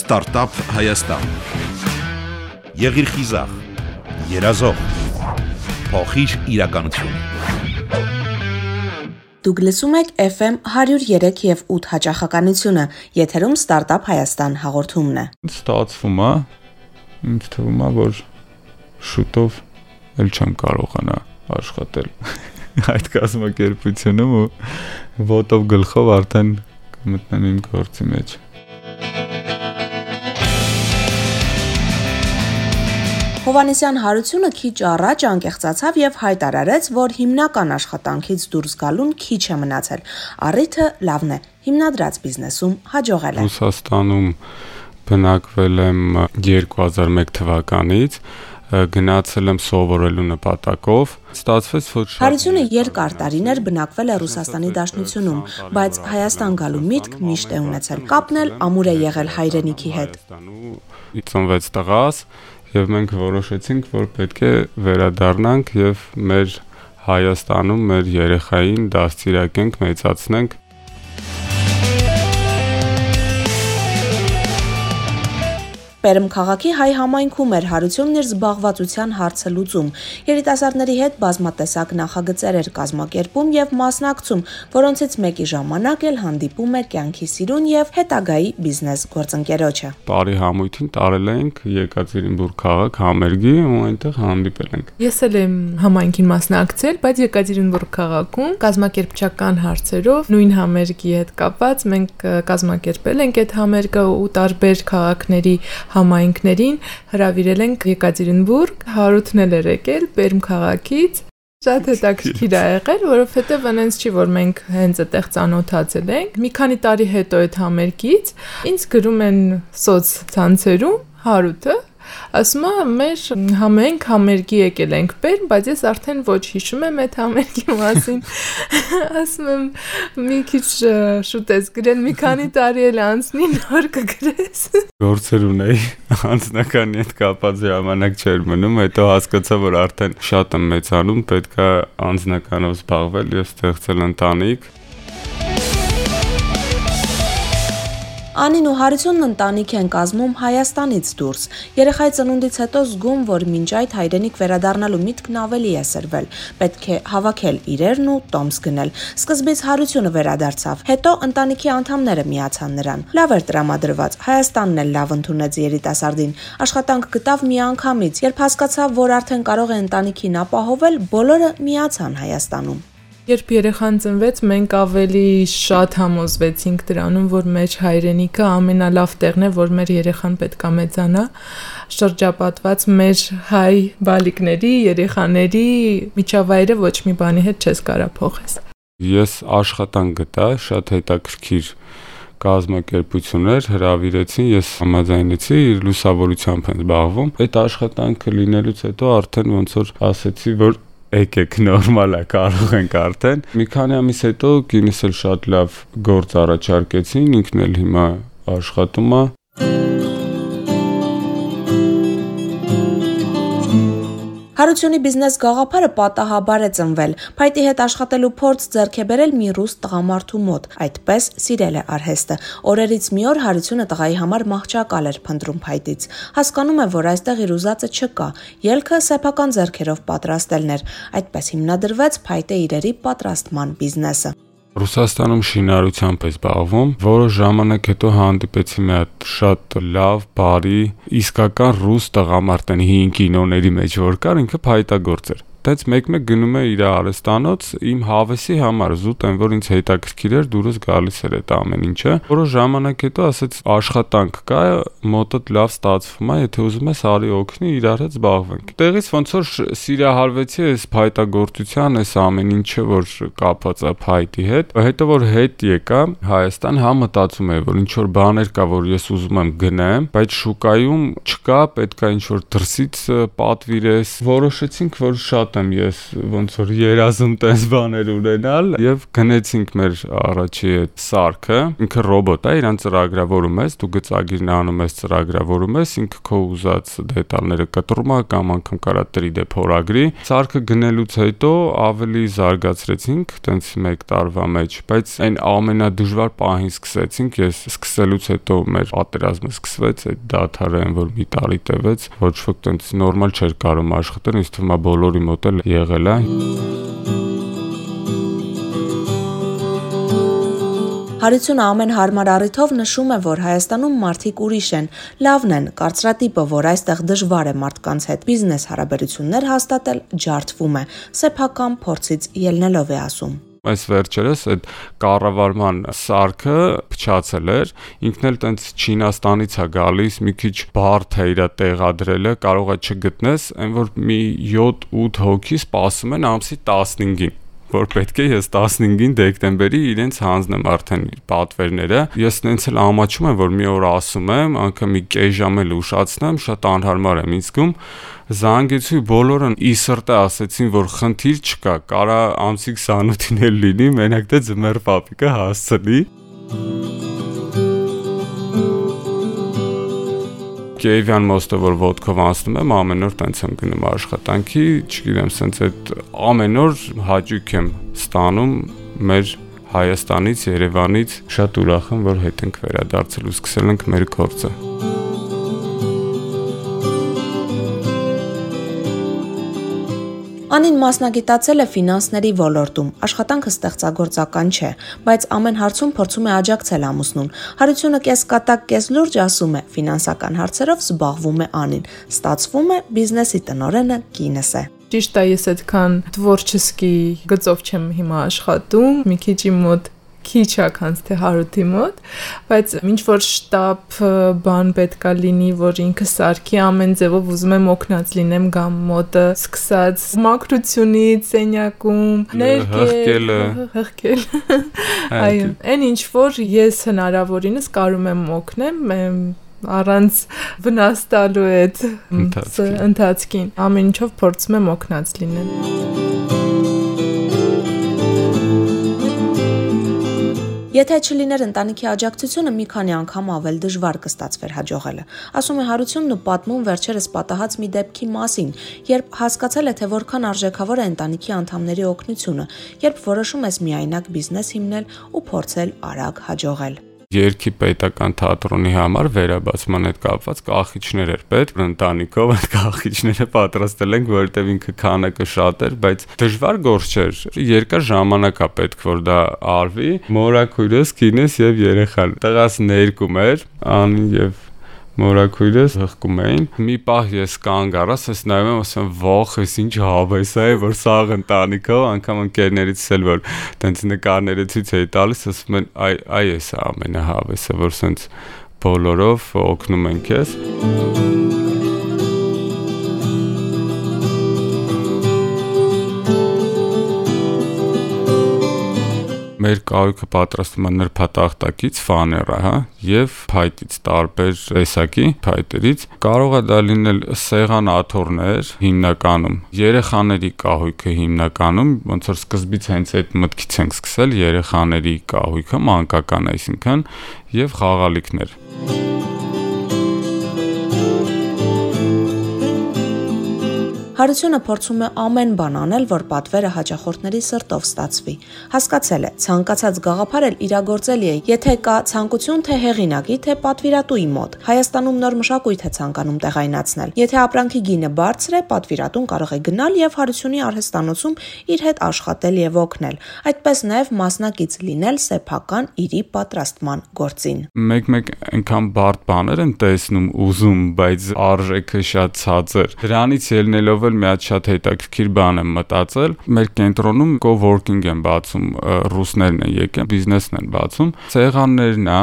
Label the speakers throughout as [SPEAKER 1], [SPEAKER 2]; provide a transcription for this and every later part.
[SPEAKER 1] Ստարտափ Հայաստան։ Եղիր խիզախ, երազող, փոխիր իրականություն։
[SPEAKER 2] Դուք լսում եք FM 103 եւ 8 հաճախականությունը։ Եթերում Ստարտափ Հայաստան հաղորդումն է։
[SPEAKER 3] Ստացվում է, ինձ թվում է, որ շուտով էլ չեմ կարողանա աշխատել այդ կազմակերպությունում ու ոտով գլխով արդեն կմտնեմ իմ գործի մեջ։
[SPEAKER 2] Հովանեսյան Հարությունը քիչ առաջ անկեղծացավ եւ հայտարարեց, որ հիմնական աշխատանքից դուրս գալուն քիչ է մնացել։ Առիթը լավն է։ Հիմնադրած բիզնեսում հաջողել է։
[SPEAKER 3] Ռուսաստանում բնակվել եմ 2001 թվականից գնացել եմ սովորելու նպատակով ստացվեց որ
[SPEAKER 2] Հարությունը երկար տարիներ բնակվել է Ռուսաստանի Դաշնությունում, բայց Հայաստան գալու միտք միշտ է ունեցել։ Կապն էլ ամուր է եղել հայրենիքի հետ։
[SPEAKER 3] Ծնվեց տղաս, եւ մենք որոշեցինք, որ պետք է վերադառնանք եւ մեր Հայաստանում մեր երեխային դաստիարակենք, մեծացնենք
[SPEAKER 2] Պերմ քաղաքի հայ համայնքում էր հարությունն իր զբաղվածության հարցը լուծում։ Երիտասարդների հետ բազմատեսակ նախագծեր էր կազմակերպում եւ մասնակցում, որոնցից մեկի ժամանակ էլ հանդիպում է կյանքի սիրուն եւ հետագայի բիզնես գործընկերոջը։
[SPEAKER 3] Բարի համույթին տարել ենք Եկատերինբուրգ քաղաք համերգի ու այնտեղ հանդիպել ենք։
[SPEAKER 4] Ես էլ եմ համայնքին մասնակցել, բայց Եկատերինբուրգ քաղաքում կազմակերպչական հարցերով նույն համերգի հետ կապված մենք կազմակերպել ենք այդ համերգը ու տարբեր քաղաքների համայնքներին հրավիրել ենք Եկատերինբուրգ, Հարութնել էր եկել Պերմ քաղաքից Շատ հետաքրքիր է եղել, որովհետև այնց չի, որ մենք հենց այդտեղ ծանոթացել ենք։ Մի քանի տարի հետո այդ համերգից ինձ գրում են սոց ցանցերում Հարութը ասում է մեր համենք համերգի եկել ենք բեր, բայց ես արդեն ոչ հիշում եմ այդ համերգի մասին։ Ասում եմ մի քիչ շուտ ես գրել, մի քանի տարի էլ անցնի նոր կգրես։
[SPEAKER 3] Գործեր ունեի անձնականի հետ կապած ժամանակ չէր մնում, հետո հասկացա, որ արդեն շատ եմ մեծանում, պետքա անձնականով զբաղվել եւ ստեղծել ընտանիք
[SPEAKER 2] Անին ու Հարությունն ընտանիք են կազմում Հայաստանից դուրս։ Երեխայի ծնունդից հետո զգում, որ մինչ այդ հայրենիք վերադառնալու միտքն ավելի է սրվել։ Պետք է հավաքել իրերն ու տոմս գնել։ Սկզբից Հարությունը վերադարձավ, հետո ընտանիքի անդամները միացան նրան։ Լավ էր տրամադրված։ Հայաստանն էլ լավ ընդունեց երիտասարդին։ Աշխատանք գտավ մի անգամից, երբ հասկացավ, որ արդեն կարող է ընտանիքին ապահովել, բոլորը միացան Հայաստանում։
[SPEAKER 4] Երբ երեխան ծնվեց, մենք ավելի շատ համոզվեցինք դրանում, որ մեր հայրենիքը ամենալավ տեղն է, որ մեր երեխան պետքա մեծանա, շրջապատված մեր հայ բալիկների, երեխաների միջավայրը ոչ մի բանի հետ չես կարա փոխես։
[SPEAKER 3] Ես աշխատանք գտա, շատ հետաքրքիր կազմակերպություններ հրավիրեցին, ես համաձայնեցի լուսավորությամբ են զբաղվում։ Այդ աշխատանքը լինելուց հետո արդեն ոնց որ ասեցի, որ եկեք նորմալ է կարող ենք արդեն մի քանի ամիս հետո կինս էլ շատ լավ գործ առաջարկեցին ինքն էլ հիմա աշխատում է
[SPEAKER 2] Հարությունի բիզնես գաղափարը պատահաբար է ծնվել։ Փայտի հետ աշխատելու փորձ ձեռք է բերել մի ռուս տղամարդու մոտ։ Այդպես սիրել է արհեստը։ Օրերից մի օր Հարությունը տղայի համար մահճակալ էր փնտրում Փայտից։ Հասկանում է, որ այստեղ իր ուզածը չկա։ Ելքը սեփական ձեռքերով պատրաստելն էր։ Այդպես հիմնադրվեց Փայտե իրերի պատրաստման բիզնեսը։
[SPEAKER 3] Ռուսաստանում շինարարությամբ է զբաղվում, որոշ ժամանակ հետո հանդիպեցի մի հատ շատ լավ, բարի, իսկական ռուս տղամարդեն հին կինոների մեջ որ կար, ինքը փայտագործ էր տենց մեկ-մեկ գնում է իր արեստանոց իմ հավեսի համար զուտ այն որ ինձ հետաքրքիր էր դուրս գալիս էր այդ ամեն ինչը որոշ ժամանակ հետո ասեց աշխատանք կա մոտդ լավ ստացվում է եթե ուզում ես արի օգնի իրար հետ զբաղվենք տեղից ոնց որ սիրահարվեցի այս փայտագործության այս ամեն ինչը որ կապված է փայտի հետ հետո որ հետ եկա Հայաստան հա մտածում եմ որ ինչ որ բաներ կա որ ես ուզում եմ գնեմ բայց շուկայում չկա պետքա ինչ որ դրսից պատվիրես որոշեցինք որ շատ շատ եմ ես ոնց որ երազում տես բաներ ունենալ եւ գնեցինք մեր առաջի այդ սարքը ինքը ռոբոտ է իրան ծրագրավորում ես դու գծագիրն անում ես ծրագրավորում ես ինքը քո ուզած դետալները կտրում է կամ անգամ կարա 3D փորագրի սարքը գնելուց հետո ավելի զարգացրեցինք տենց 1 տարվա մեջ բայց այն ամենադժվար պահին սկսեցինք ես սկսելուց հետո մեր պատերազմը սկսվեց այդ դաթարը այն որ մի տարի տևեց ոչ ոք տենց նորմալ չէր կարող աշխատել ինձ թվում է բոլորի մոտ էլ եղել է
[SPEAKER 2] Հարությունը ամեն հարմար առիթով նշում է, որ Հայաստանում մարդիկ ուրիշ են, լավն են, կարծրատիպը, որ այստեղ դժվար է մարդկանց հետ բիզնես հարաբերություններ հաստատել, ջարդվում է, սեփական փորձից ելնելով է ասում
[SPEAKER 3] այս վերջերս այդ կառավարման սարքը փչացել էր ինքն էլ տենց Չինաստանից է գալիս մի քիչ բարդ է իր տեղադրելը կարող է չգտնես այն որ մի 7-8 հոգի սպասում են ամսի 15-ին որ պետք է ես 15-ին դեկտեմբերի իրենց հանձնեմ արդեն պատվերները։ Ես նենց էլ ամաչում եմ, որ մի օր ասում եմ, անգամ մի կես ժամ էլ ուշացնեմ, շատ անհարմար եմ ինձ զգում։ Զանգեցի բոլորն ի սրտե ասեցին, որ խնդիր չկա, կարա ամսի 28-ին էլ լինի, մենակ դե ձմեռ պապիկը հասցնի։ Կիևյան մոստը, որ ոդկով անցնում եմ, ամեն օր տենց եմ գնում աշխատանքի, չգիտեմ, սենց այդ ամեն օր հաճույք եմ ստանում մեր Հայաստանից, Երևանից, շատ ուրախ եմ, որ հետ ենք վերադարձել ու սկսել ենք մեր գործը։
[SPEAKER 2] Հանին մասնագիտացել է ֆինանսների ոլորտում։ Աշխատանքը ստեղծագործական չէ, բայց ամեն հարցում փորձում է աջակցել ամուսնուն։ Հարությունը կես կատակ, կես լուրջ ասում է, ֆինանսական հարցերով զբաղվում է Անին։ Ստացվում է բիզնեսի տնորենը կինս է
[SPEAKER 4] ճիշտ է ես այդքան տворչեսկի գծով չեմ հիմա աշխատում մի քիչ իմ մոտ քիչ է քանց թե հարութի մոտ, բայց ինչ որ շտաբ բան պետքա լինի, որ ինքը սարքի ամեն ձևով ուզում եմ օգնած լինեմ գամ մոտը, սկսած մակրությունից, սենյակում,
[SPEAKER 3] ներկել,
[SPEAKER 4] հղկել։ Այո, այն ինչ որ ես հնարավորինս կարում եմ օգնեմ, առանց վնաս տալու այդ ընթացքին ամեն ինչով փորձում եմ օգնած լինել
[SPEAKER 2] Եթե չլիներ ընտանիքի աջակցությունը, մի քանի անգամ ավել դժվար կստացվեր հաջողելը։ Ասում է Հարությունն ու պատմում վերջերս պատահած մի դեպքի մասին, երբ հասկացել է, թե որքան արժեքավոր է ընտանիքի անդամների օգնությունը, երբ որոշում ես միայնակ բիզնես հիմնել ու փորձել արագ հաջողել
[SPEAKER 3] երկի պետական թատրոնի համար վերաբացման հետ կապված կախիչներ էր պետք ընտանիքով այդ կախիչները պատրաստել ենք որովհետև ինքը քանակը շատ էր բայց դժվար գործ չէր երկար ժամանակ է պետք որ դա արվի մորակույրս քինես եւ երեխան տղաս ներկում էր ան եւ մորակույրս հղկում էին։ Մի պահ ես կանգ առա, ես նայում եմ, ասում ողջ էս ինչ հավես է, որ սաղ ընտանիքով, անգամ ընկերներից էլ որ տենց նկարները ցույց էի տալիս, ասում են, այ այ էս ամենահավեսը, որ սենց բոլորով օգնում են քեզ։ մեր կահույքը պատրաստում է նրբատախտակից, ֆաներա, հա, եւ փայտից տարբեր տեսակի փայտերից։ Կարող է դա լինել սեղան աթոռներ հիմնականում, երեխաների կահույքը հիմնականում, ոնց որ սկզբից հենց այդ մտքից ենք սկսել երեխաների կահույքը մանկական, այսինքն եւ խաղալիքներ։
[SPEAKER 2] Հարությունը փորձում է ամեն բան անել, որ պատվերը հաճախորդների սրտով ստացվի։ Հասկացել է, ցանկացած գաղափար էլ իրագործելի է, եթե կա ցանկություն թե հեղինակի, թե պատվիրատուի մոտ։ Հայաստանում նոր մշակույթ է ցանկանում տեղայնացնել։ Եթե ապրանքի գինը բարձր է, պատվիրատուն կարող է գնալ եւ հարությունի արհեստանոցում իր հետ աշխատել եւ օգնել։ Այդպես նաեւ մասնակից լինել սեփական իրի պատրաստման գործին։
[SPEAKER 3] Մեկ-մեկ այնքան բարդ բաներ են տեսնում, ուզում, բայց արժեքը շատ ցածր։ Դրանից ելնելով էլ մի հատ շատ հետաքրքիր բան եմ մտածել։ Մեր կենտրոնում coworking են բացում, ռուսներն են եկել, բիզնեսն են բացում։ Սեղաններն է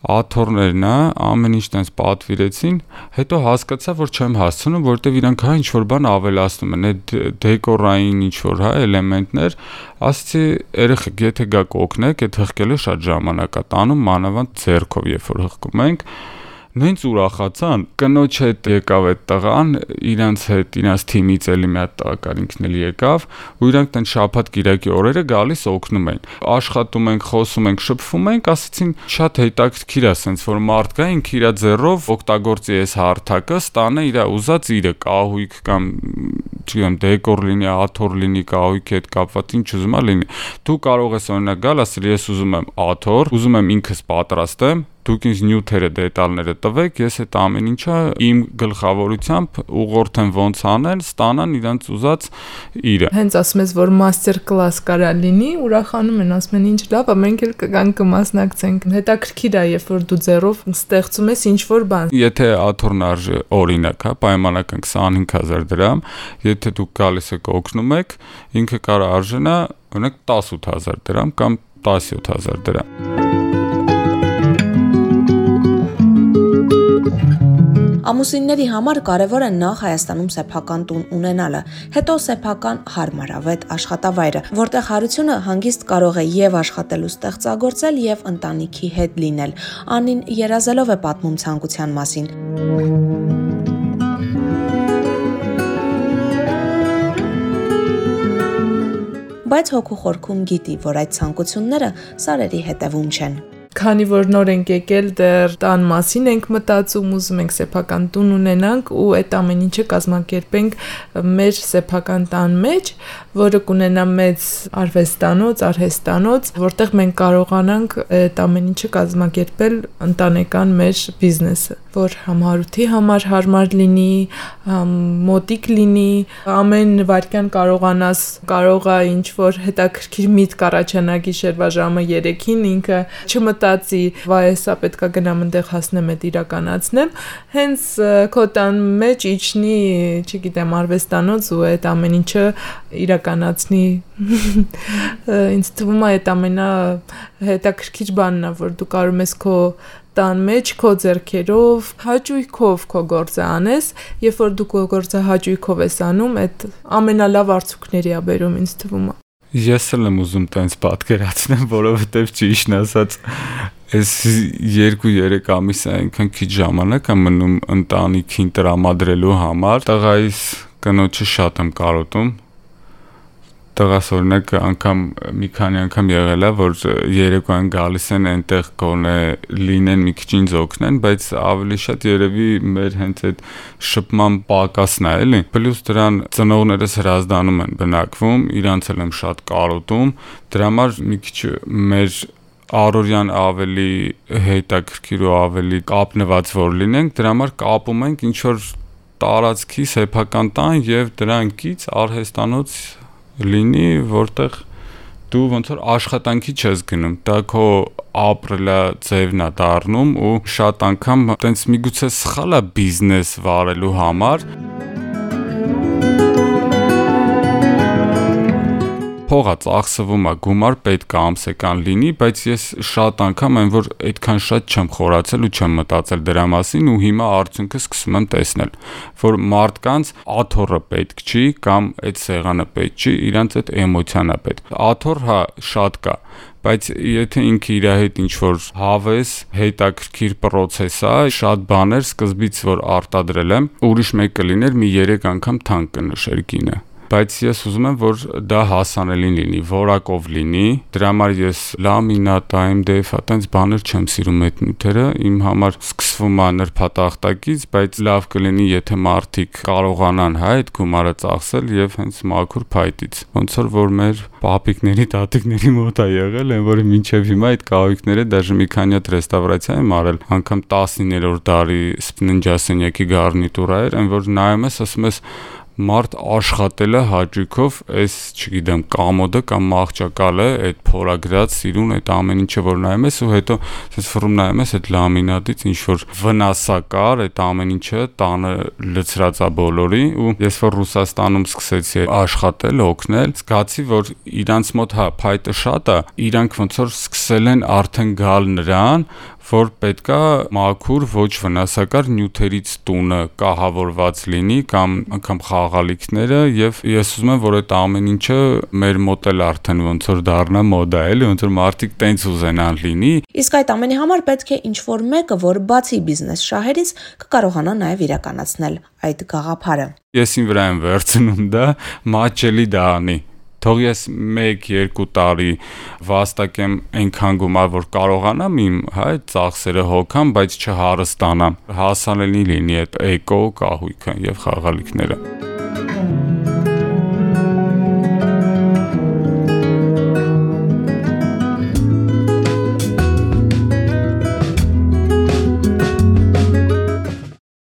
[SPEAKER 3] աթոռներն է, ամեն ինչ տենց պատվիրեցին, հետո հասկացա, որ չեմ հասցնում, որովհետև իրանք հա ինչ որ բան ավելացնում են, այդ դեկորային ինչ որ հա էլեմենտներ, ասացի երեխեք, եթե գաք օգնեք, այդ հղկելը շատ ժամանակ է տանում, մանավանդ ձեռքով, երբ որ հղկում ենք, նույնց ուրախացան կնոջ հետ եկավ այդ տղան իրանց հետ իրանց թիմից էլի մի հատ տղակար ինքն էլ եկավ ու իրանք տեն շաբաթ կիրակի օրերը գալիս օգնում են աշխատում ենք խոսում ենք շփվում ենք ասեցին շատ հետաքրքիր է սենց որ մարդ կա ինքը իր ձեռով օգտագործի այս հարթակը ստանա իր ուզած իրը կահույք կամ չգիտեմ դեկոր լինի աթոռ լինի կահույքի հետ կապված ինչ ուզում ա լինի դու կարող ես օրինակ գալ ասել ես ուզում եմ աթոռ ուզում եմ ինքս պատրաստեմ դուք ինձ նյութերը դետալները տվեք, ես այդ ամեն ինչը իմ գլխավորությամբ ուղղորդեմ ոնց անել, ստանան իրանց ուզած իրը։
[SPEAKER 4] Հենց ասում ես, որ master class կարա լինի, ուրախանում են, ասում են ինչ լավ, մենք էլ կգանք կմասնակցենք։ Հետաքրքիր է, երբ որ դու ձեռով ստեղծում ես ինչ որ բան։
[SPEAKER 3] Եթե աթոռն արժի օրինակ, հա, պայմանական 25000 դրամ, եթե դուք գալիս եք օգնում եք, ինքը կարող արժենա օրինակ 18000 դրամ կամ 17000 դրամ։
[SPEAKER 2] Ամուսինների համար կարևոր է նախ Հայաստանում սեփական տուն ունենալը, հետո սեփական հարմարավետ աշխատավայրը, որտեղ հարությունը հանգիստ կարող է եւ աշխատելու ստեղծագործել եւ ընտանիքի հետ լինել։ Անին երազելով է պատմում ցանկության մասին։ Բայց հոգու խորքում գիտի, որ այդ ցանկությունները սարերի հետևում չեն
[SPEAKER 4] քանի որ նոր ենք եկել, դեռ տան մասին ենք մտածում, ուզում ենք սեփական տուն ունենանք ու այդ ամեն ինչը կազմակերպենք մեր սեփական տան մեջ, որը կունենա մեծ արվեստանոց, արհեստանոց, որտեղ մենք կարողանանք այդ ամեն ինչը կազմակերպել ընտանեկան մեր բիզնեսը, որ համարութի համար հարմար լինի, մոտիկ լինի, ամեն վարքյան կարողանաս, կարողա ինչ որ հետաքրքիր միտք առաջանա գիշերվա ժամը 3-ին ինքը չմտ մտածի, վայ, հեսա պետքա գնամ այնտեղ հասնեմ այդ իրականացնեմ, հենց քո տան մեջ իջնի, չգիտեմ, արվեստանոց ու այդ ամեն ինչը իրականացնի։ Ինձ թվում է այդ ամենա հետաքրքիր բանն է, որ դու կարող ես քո տան մեջ քո ձեռքերով հաճույքով քո գործը անես, երբ որ դու քո գործը հաճույքով ես անում, այդ ամենալավ արդյունքների ա բերում ինձ թվում է։
[SPEAKER 3] Ես էլ եմ ուզում տենց պատկերացնեմ, որովհետև ճիշտ ասած այս 2-3 ամիս այնքան քիչ ժամանակ է մնում ընտանիքին տրամադրելու համար։ Տղայիս կնոջը շատ եմ կարոտում, տղաս օրինակ անգամ մի քանի անգամ եղել է որ երեկոյան գալիս են այնտեղ գոնե լինեն մի քիչ ինձ օգնեն բայց ավելի շատ երևի մեր հենց այդ շփման պակասն է էլի պլյուս դրան ծնողներս հրազդանում են բնակվում իրանց էլ եմ շատ կարոտում դրա համար մի քիչ մեր առօրյան ավելի հետաքրքիր ու ավելի կապնված որ լինենք դրա համար կապում ենք ինչ որ տարածքի սեփական տան եւ դրանքից արհեստանոց լինի, որտեղ դու ոնց որ աշխատանքի չես գնում, դա քո ապրելա ձևն է դառնում ու շատ անգամ տենց միգուցե սխալ է բիզնես վարելու համար փողա ծախսվում է գումար պետք է ամսեկան լինի, բայց ես շատ անգամ այն որ այդքան շատ չեմ խորացել ու չեմ մտածել դրա մասին ու հիմա արդյունքը սկսում եմ տեսնել, որ մարդկանց աթոռը պետք չի կամ այդ սեղանը պետք չի, իրանց այդ էմոցիան է պետք։ Աթոռ հա շատ կա, բայց եթե ինքը իր հետ ինչ որ հավես, հետաքրքիր process է, շատ բաներ սկզբից որ արտադրել եմ, ուրիշ մեկը լիներ մի 3 անգամ թանկ կնշեր գինը բայց ես ուզում եմ, որ դա հասանելին լինի, որակով լինի։ Դրա համար ես լամինատ, AMD-ը, այտենց բաներ չեմ սիրում այդ նյութերը, իմ համար սկսվում է նրբատախտակից, բայց լավ կլինի, եթե մարդիկ կարողանան հա այդ գումարը ծախսել եւ հենց մաքուր փայտից։ Ոնց որ մեր պապիկների, տատիկների մոտ է եղել, այն որը մինչև հիմա այդ կահույքները դաժե մի քանի հատ ռեստավրացիա եմ արել, անգամ 19-րդ դարի սպննջասենյակի գարնիտուրա էր, այն որ նայում ես, ասում ես մարդ աշխատելը հաճույքով այս, չգիտեմ, կամոդը կամ մահճակալը, այդ փորագրած սիրուն այդ ամեն ինչը որ նայում ես ու հետո ասես ֆռում նայում ես այդ լամինատից ինչ որ վնասակար այդ ամեն ինչը տանը լցրած է բոլորի ու ես որ Ռուսաստանում սկսեցի աշխատել, օգնել, զգացի որ իրանց մոտ հա փայտը շատ է, իրանք ոնց որ սկսել են արդեն գալ նրան, որ պետքա մաքուր ոչ վնասակար նյութերից տունը կահավորված լինի կամ անգամ խաղալիքները եւ ես ուզում եմ որ այդ ամեն ինչը մեր մոտ էլ արդեն ոնց որ դառնա մոդա էլի ոնց որ մարդիկ տենց ուզենան լինի
[SPEAKER 2] իսկ այդ ամենի համար պետք է ինչ որ մեկը որ բացի բիզնես շահերից կկարողանա նաեւ իրականացնել այդ գաղափարը
[SPEAKER 3] ես ին վրա եմ վերցնում դա մաչելի դա անի թող ես 1-2 տարի վաստակեմ այնքան գումար, որ կարողանամ իմ հա այդ ծախսերը հոգամ, բայց չհարստանամ։ Հասանելի լինի այդ էկո կահույքը եւ խաղալիքները։